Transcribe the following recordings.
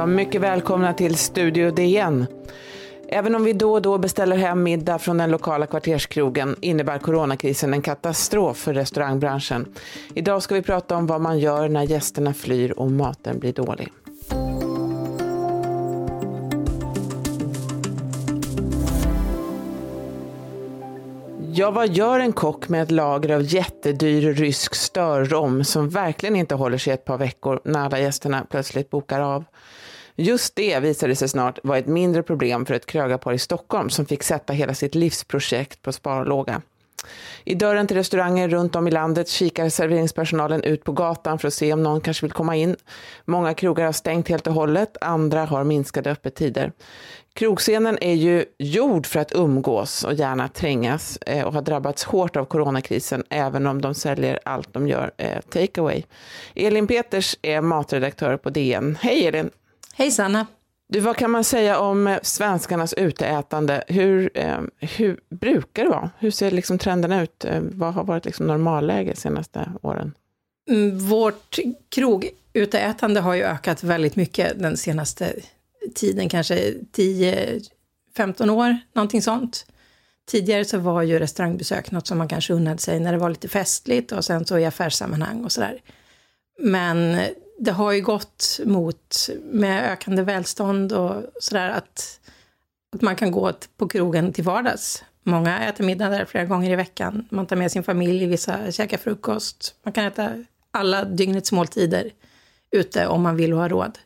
jag mycket välkomna till Studio DN. Även om vi då och då beställer hem middag från den lokala kvarterskrogen innebär coronakrisen en katastrof för restaurangbranschen. Idag ska vi prata om vad man gör när gästerna flyr och maten blir dålig. Ja, vad gör en kock med ett lager av jättedyr rysk störrom som verkligen inte håller sig ett par veckor när alla gästerna plötsligt bokar av? Just det visade sig snart vara ett mindre problem för ett krögarpar i Stockholm som fick sätta hela sitt livsprojekt på sparlåga. I dörren till restauranger runt om i landet kikar serveringspersonalen ut på gatan för att se om någon kanske vill komma in. Många krogar har stängt helt och hållet, andra har minskade öppettider. Krogscenen är ju gjord för att umgås och gärna trängas eh, och har drabbats hårt av coronakrisen, även om de säljer allt de gör eh, takeaway. Elin Peters är matredaktör på DN. Hej Elin! Hej Sanna! Du, vad kan man säga om eh, svenskarnas uteätande? Hur, eh, hur brukar det vara? Hur ser liksom trenderna ut? Eh, vad har varit liksom normalläge de senaste åren? Mm, vårt kroguteätande har ju ökat väldigt mycket den senaste tiden, kanske 10-15 år, någonting sånt. Tidigare så var ju restaurangbesök något som man kanske unnade sig när det var lite festligt och sen så i affärssammanhang och sådär. Men det har ju gått mot, med ökande välstånd och sådär, att, att man kan gå på krogen till vardags. Många äter middag där flera gånger i veckan. Man tar med sin familj, vissa käkar frukost. Man kan äta alla dygnets måltider ute om man vill och har råd.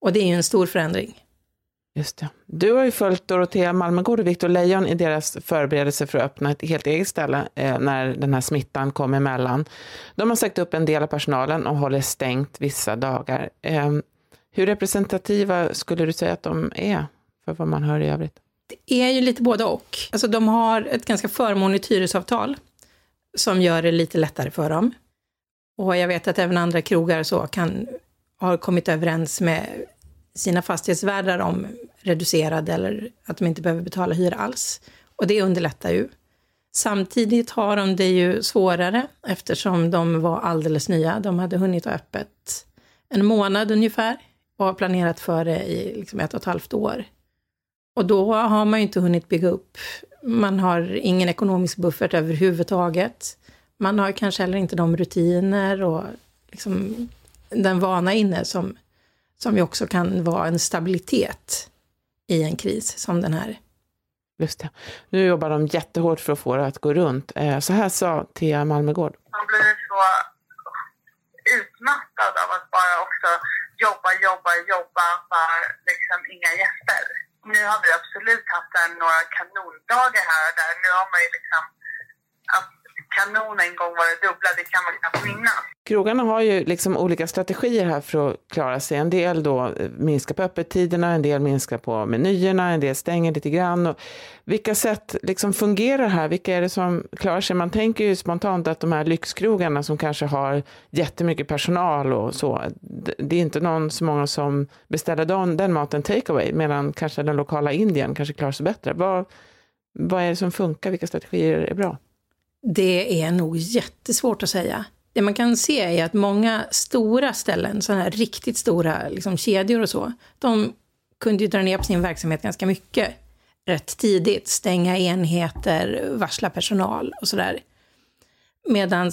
Och det är ju en stor förändring. Just det. Du har ju följt Dorotea Malmegård och Victor Lejon i deras förberedelse för att öppna ett helt eget ställe eh, när den här smittan kom emellan. De har sagt upp en del av personalen och håller stängt vissa dagar. Eh, hur representativa skulle du säga att de är för vad man hör i övrigt? Det är ju lite både och. Alltså de har ett ganska förmånligt hyresavtal som gör det lite lättare för dem. Och jag vet att även andra krogar så kan, har kommit överens med sina fastighetsvärdar om reducerad eller att de inte behöver betala hyra alls. Och det underlättar ju. Samtidigt har de det ju svårare eftersom de var alldeles nya. De hade hunnit ha öppet en månad ungefär och har planerat för det i liksom ett och ett halvt år. Och då har man ju inte hunnit bygga upp. Man har ingen ekonomisk buffert överhuvudtaget. Man har kanske heller inte de rutiner och liksom den vana inne som som ju också kan vara en stabilitet i en kris som den här. Just det. Nu jobbar de jättehårt för att få det att gå runt. Eh, så här sa Thea Malmegård. Man blir så utmattad av att bara också jobba, jobba, jobba för liksom inga gäster. Nu har vi absolut haft några kanondagar här och där. Nu har man ju liksom att kanon en gång var det dubbla, det kan man knappt minnas. Krogarna har ju liksom olika strategier här för att klara sig. En del då minskar på öppettiderna, en del minskar på menyerna, en del stänger lite grann. Och vilka sätt liksom fungerar här? Vilka är det som klarar sig? Man tänker ju spontant att de här lyxkrogarna som kanske har jättemycket personal och så, det är inte någon så många som beställer den, den maten takeaway, medan kanske den lokala Indien kanske klarar sig bättre. Vad, vad är det som funkar? Vilka strategier är bra? Det är nog jättesvårt att säga. Det man kan se är att många stora ställen, sådana här riktigt stora liksom, kedjor och så, de kunde ju dra ner på sin verksamhet ganska mycket rätt tidigt. Stänga enheter, varsla personal och sådär. Medan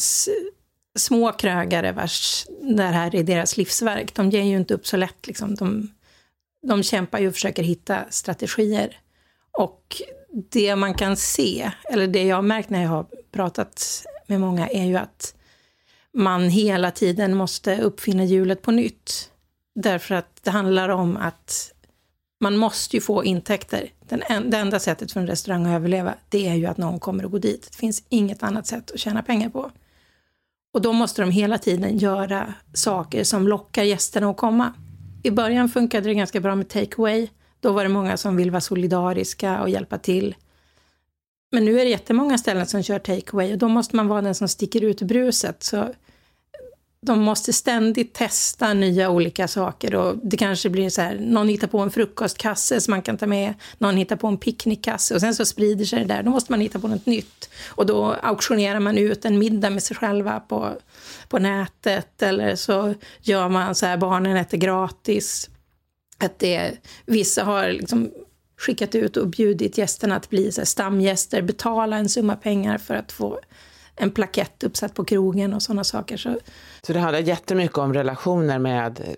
små krögare vars det här är deras livsverk, de ger ju inte upp så lätt. Liksom. De, de kämpar ju och försöker hitta strategier. Och det man kan se, eller det jag har märkt när jag har pratat med många, är ju att man hela tiden måste uppfinna hjulet på nytt. Därför att det handlar om att man måste ju få intäkter. Den, det enda sättet för en restaurang att överleva, det är ju att någon kommer och går dit. Det finns inget annat sätt att tjäna pengar på. Och då måste de hela tiden göra saker som lockar gästerna att komma. I början funkade det ganska bra med takeaway. Då var det många som vill vara solidariska och hjälpa till. Men nu är det jättemånga ställen som kör takeaway och då måste man vara den som sticker ut bruset. Så de måste ständigt testa nya olika saker och det kanske blir så här, någon hittar på en frukostkasse som man kan ta med, någon hittar på en picknickkasse och sen så sprider sig det där. Då måste man hitta på något nytt och då auktionerar man ut en middag med sig själva på, på nätet eller så gör man så här, barnen äter gratis att det, vissa har liksom skickat ut och bjudit gästerna att bli så stamgäster, betala en summa pengar för att få en plakett uppsatt på krogen och sådana saker. Så, så det handlar jättemycket om relationer med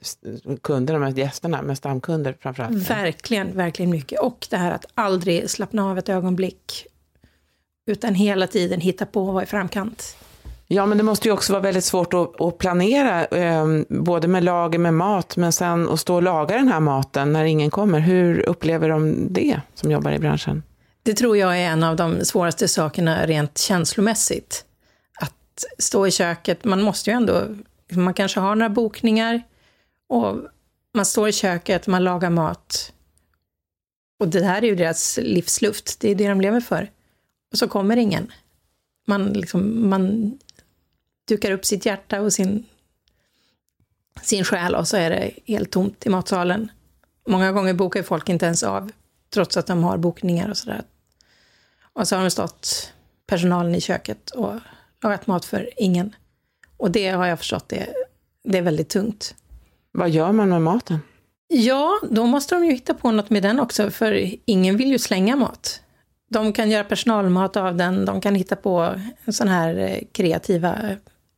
kunderna, med gästerna, med stamkunder framförallt? Verkligen, verkligen mycket. Och det här att aldrig slappna av ett ögonblick, utan hela tiden hitta på och vara i framkant. Ja, men det måste ju också vara väldigt svårt att, att planera, eh, både med lager med mat, men sen att stå och laga den här maten när ingen kommer. Hur upplever de det som jobbar i branschen? Det tror jag är en av de svåraste sakerna rent känslomässigt. Att stå i köket, man måste ju ändå, man kanske har några bokningar och man står i köket, man lagar mat. Och det här är ju deras livsluft, det är det de lever för. Och så kommer ingen. Man, liksom, man dukar upp sitt hjärta och sin, sin själ och så är det helt tomt i matsalen. Många gånger bokar folk inte ens av, trots att de har bokningar och sådär. Och så har de stått personalen i köket och lagat mat för ingen. Och det har jag förstått, det, det är väldigt tungt. Vad gör man med maten? Ja, då måste de ju hitta på något med den också, för ingen vill ju slänga mat. De kan göra personalmat av den, de kan hitta på sådana här eh, kreativa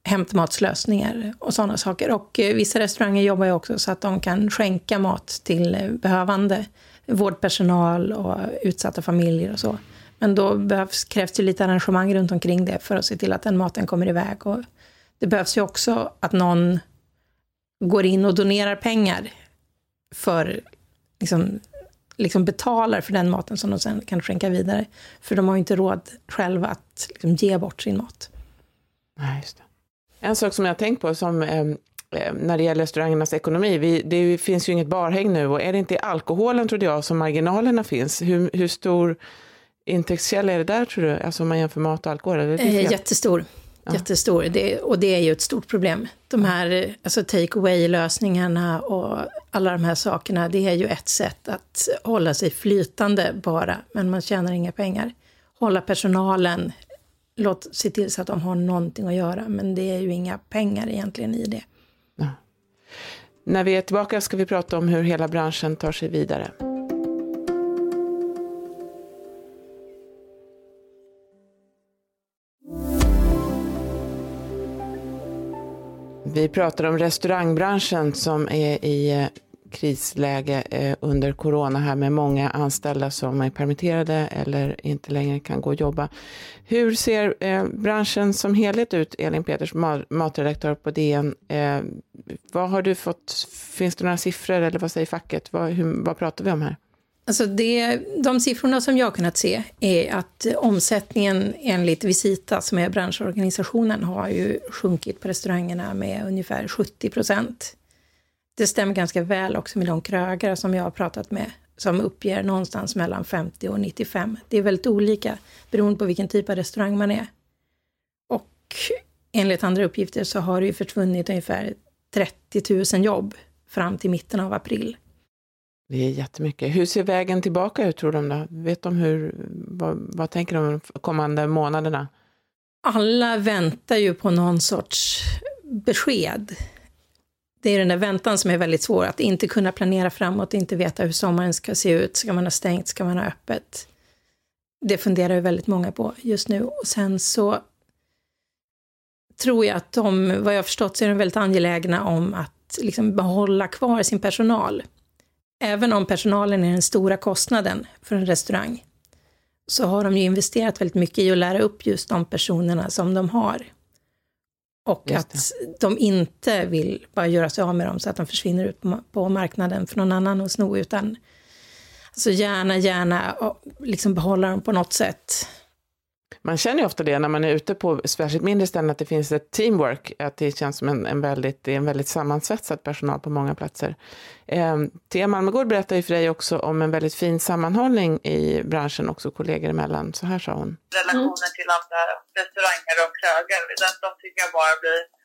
hämtmatslösningar och sådana saker. Och eh, vissa restauranger jobbar ju också så att de kan skänka mat till eh, behövande, vårdpersonal och utsatta familjer och så. Men då behövs, krävs det lite arrangemang runt omkring det för att se till att den maten kommer iväg. Och det behövs ju också att någon går in och donerar pengar för, liksom, liksom betalar för den maten som de sen kan skänka vidare. För de har ju inte råd själva att liksom, ge bort sin mat. Nej, just det. En sak som jag har tänkt på som eh, när det gäller restaurangernas ekonomi, vi, det finns ju inget barhäng nu och är det inte i alkoholen trodde jag som marginalerna finns? Hur, hur stor intäktskälla är det där tror du, alltså om man jämför mat och alkohol? Det eh, jättestor. Ja. Jättestor, det, och det är ju ett stort problem. De här alltså take away-lösningarna och alla de här sakerna, det är ju ett sätt att hålla sig flytande bara, men man tjänar inga pengar. Hålla personalen låt se till så att de har någonting att göra, men det är ju inga pengar egentligen i det. Ja. När vi är tillbaka ska vi prata om hur hela branschen tar sig vidare. Vi pratar om restaurangbranschen som är i eh, krisläge eh, under corona här med många anställda som är permitterade eller inte längre kan gå och jobba. Hur ser eh, branschen som helhet ut, Elin Peters, matredaktör på DN? Eh, vad har du fått, finns det några siffror eller vad säger facket? Vad, hur, vad pratar vi om här? Alltså det, de siffrorna som jag har kunnat se är att omsättningen enligt Visita, som är branschorganisationen, har ju sjunkit på restaurangerna med ungefär 70 procent det stämmer ganska väl också med de krögare som jag har pratat med, som uppger någonstans mellan 50 och 95. Det är väldigt olika beroende på vilken typ av restaurang man är. Och enligt andra uppgifter så har det ju försvunnit ungefär 30 000 jobb fram till mitten av april. Det är jättemycket. Hur ser vägen tillbaka ut tror de då? Vet de hur, vad, vad tänker de de kommande månaderna? Alla väntar ju på någon sorts besked det är den där väntan som är väldigt svår, att inte kunna planera framåt, inte veta hur sommaren ska se ut. Ska man ha stängt? Ska man ha öppet? Det funderar ju väldigt många på just nu. Och sen så tror jag att de, vad jag har förstått, så är de väldigt angelägna om att liksom behålla kvar sin personal. Även om personalen är den stora kostnaden för en restaurang, så har de ju investerat väldigt mycket i att lära upp just de personerna som de har. Och att de inte vill bara göra sig av med dem så att de försvinner ut på marknaden för någon annan att sno, utan alltså gärna, gärna liksom behålla dem på något sätt. Man känner ju ofta det när man är ute på särskilt mindre ställen, att det finns ett teamwork, att det känns som en, en väldigt, en väldigt sammansvetsad personal på många platser. Eh, Thea Malmegård berättar ju för dig också om en väldigt fin sammanhållning i branschen, också kollegor emellan. Så här sa hon. Relationen till andra restauranger och krögare, de tycker jag bara blir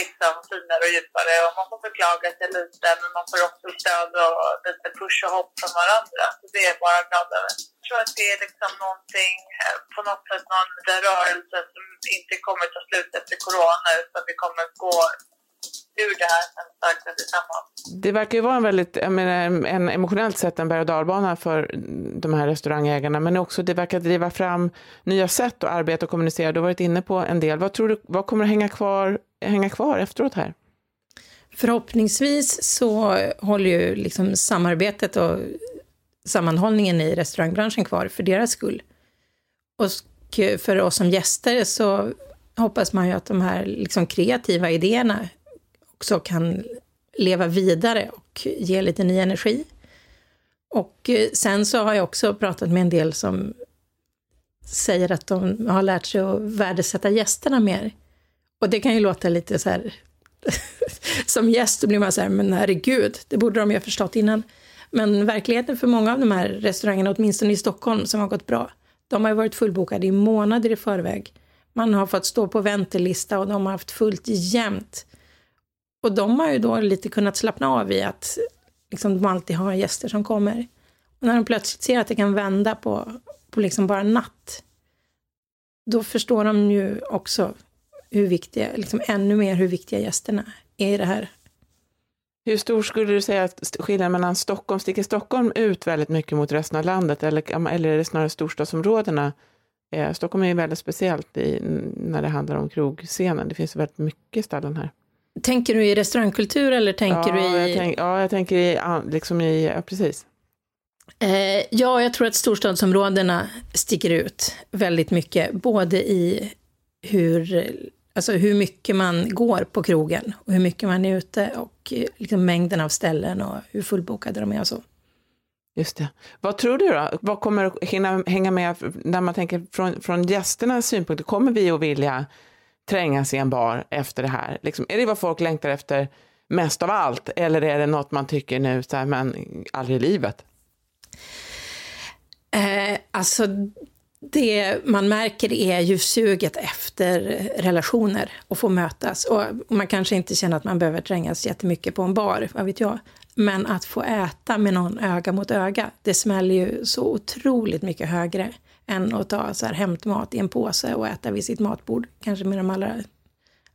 liksom finare och djupare. Och man får förklaga sig lite, men man får också stöd och lite push och hopp från varandra. Så det är jag bara glad över. Jag tror att det är liksom någonting, eh, på något sätt någon rörelse som inte kommer ta slut efter corona, utan vi kommer gå ur det här sen starkare tillsammans. Det verkar ju vara en väldigt, jag menar, en emotionellt sett en berg och dalbana för de här restaurangägarna, men också det verkar driva fram nya sätt att arbeta och kommunicera. Du har varit inne på en del. Vad tror du, vad kommer att hänga kvar, hänga kvar efteråt här? Förhoppningsvis så håller ju liksom samarbetet och sammanhållningen i restaurangbranschen kvar för deras skull. Och för oss som gäster så hoppas man ju att de här liksom kreativa idéerna också kan leva vidare och ge lite ny energi. Och eh, sen så har jag också pratat med en del som säger att de har lärt sig att värdesätta gästerna mer. Och det kan ju låta lite så här, som gäst blir man så här, men herregud, det borde de ju ha förstått innan. Men verkligheten för många av de här restaurangerna, åtminstone i Stockholm, som har gått bra, de har ju varit fullbokade i månader i förväg. Man har fått stå på väntelista och de har haft fullt jämt. Och de har ju då lite kunnat slappna av i att liksom, de alltid har gäster som kommer. Och när de plötsligt ser att det kan vända på, på liksom bara natt, då förstår de ju också hur viktiga, liksom ännu mer hur viktiga gästerna är i det här. Hur stor skulle du säga att skillnaden mellan Stockholm, sticker Stockholm ut väldigt mycket mot resten av landet eller, eller är det snarare storstadsområdena? Eh, Stockholm är ju väldigt speciellt i, när det handlar om krogscenen. Det finns väldigt mycket ställen här. Tänker du i restaurangkultur eller tänker ja, du i... Jag tänk, ja, jag tänker i, liksom i, ja, precis. Eh, ja, jag tror att storstadsområdena sticker ut väldigt mycket, både i hur, alltså hur mycket man går på krogen och hur mycket man är ute och liksom mängden av ställen och hur fullbokade de är och så. Just det. Vad tror du då? Vad kommer att hinna, hänga med när man tänker från, från gästernas synpunkt? Kommer vi att vilja trängas i en bar efter det här? Liksom, är det vad folk längtar efter mest av allt? Eller är det något man tycker nu, så här, men aldrig i livet? Eh, alltså, det man märker är ju suget efter relationer och få mötas. Och man kanske inte känner att man behöver trängas jättemycket på en bar, vad vet jag. Men att få äta med någon öga mot öga, det smäller ju så otroligt mycket högre än att ta så här hämtmat i en påse och äta vid sitt matbord. Kanske med de allra,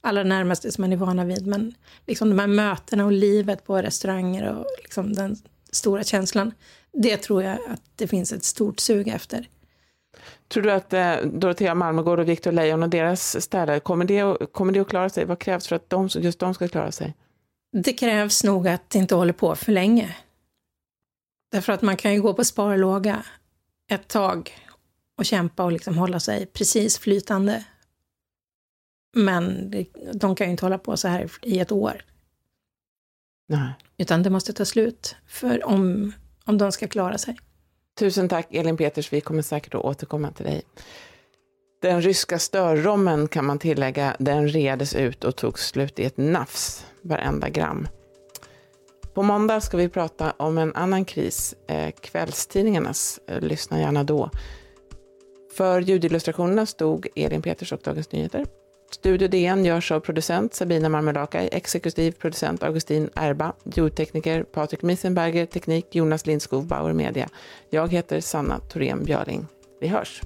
allra närmaste som man är vana vid. Men liksom de här mötena och livet på restauranger och liksom den stora känslan. Det tror jag att det finns ett stort sug efter. Tror du att eh, Dorotea Malmegård och Victor Lejon och deras städer, kommer det, kommer det att klara sig? Vad krävs för att de, just de ska klara sig? Det krävs nog att det inte håller på för länge. Därför att man kan ju gå på sparlåga ett tag och kämpa och liksom hålla sig precis flytande. Men de kan ju inte hålla på så här i ett år. Nej. Utan det måste ta slut för om, om de ska klara sig. Tusen tack Elin Peters, vi kommer säkert att återkomma till dig. Den ryska störrommen kan man tillägga, den redes ut och tog slut i ett nafs, varenda gram. På måndag ska vi prata om en annan kris, eh, kvällstidningarnas. Eh, lyssna gärna då. För ljudillustrationerna stod Elin Peters och Dagens Nyheter. Studio DN görs av producent Sabina Marmelakai, exekutiv producent Augustin Erba, ljudtekniker Patrik Miesenberger, teknik Jonas Lindskog, Bauer Media. Jag heter Sanna Thorén Björling. Vi hörs!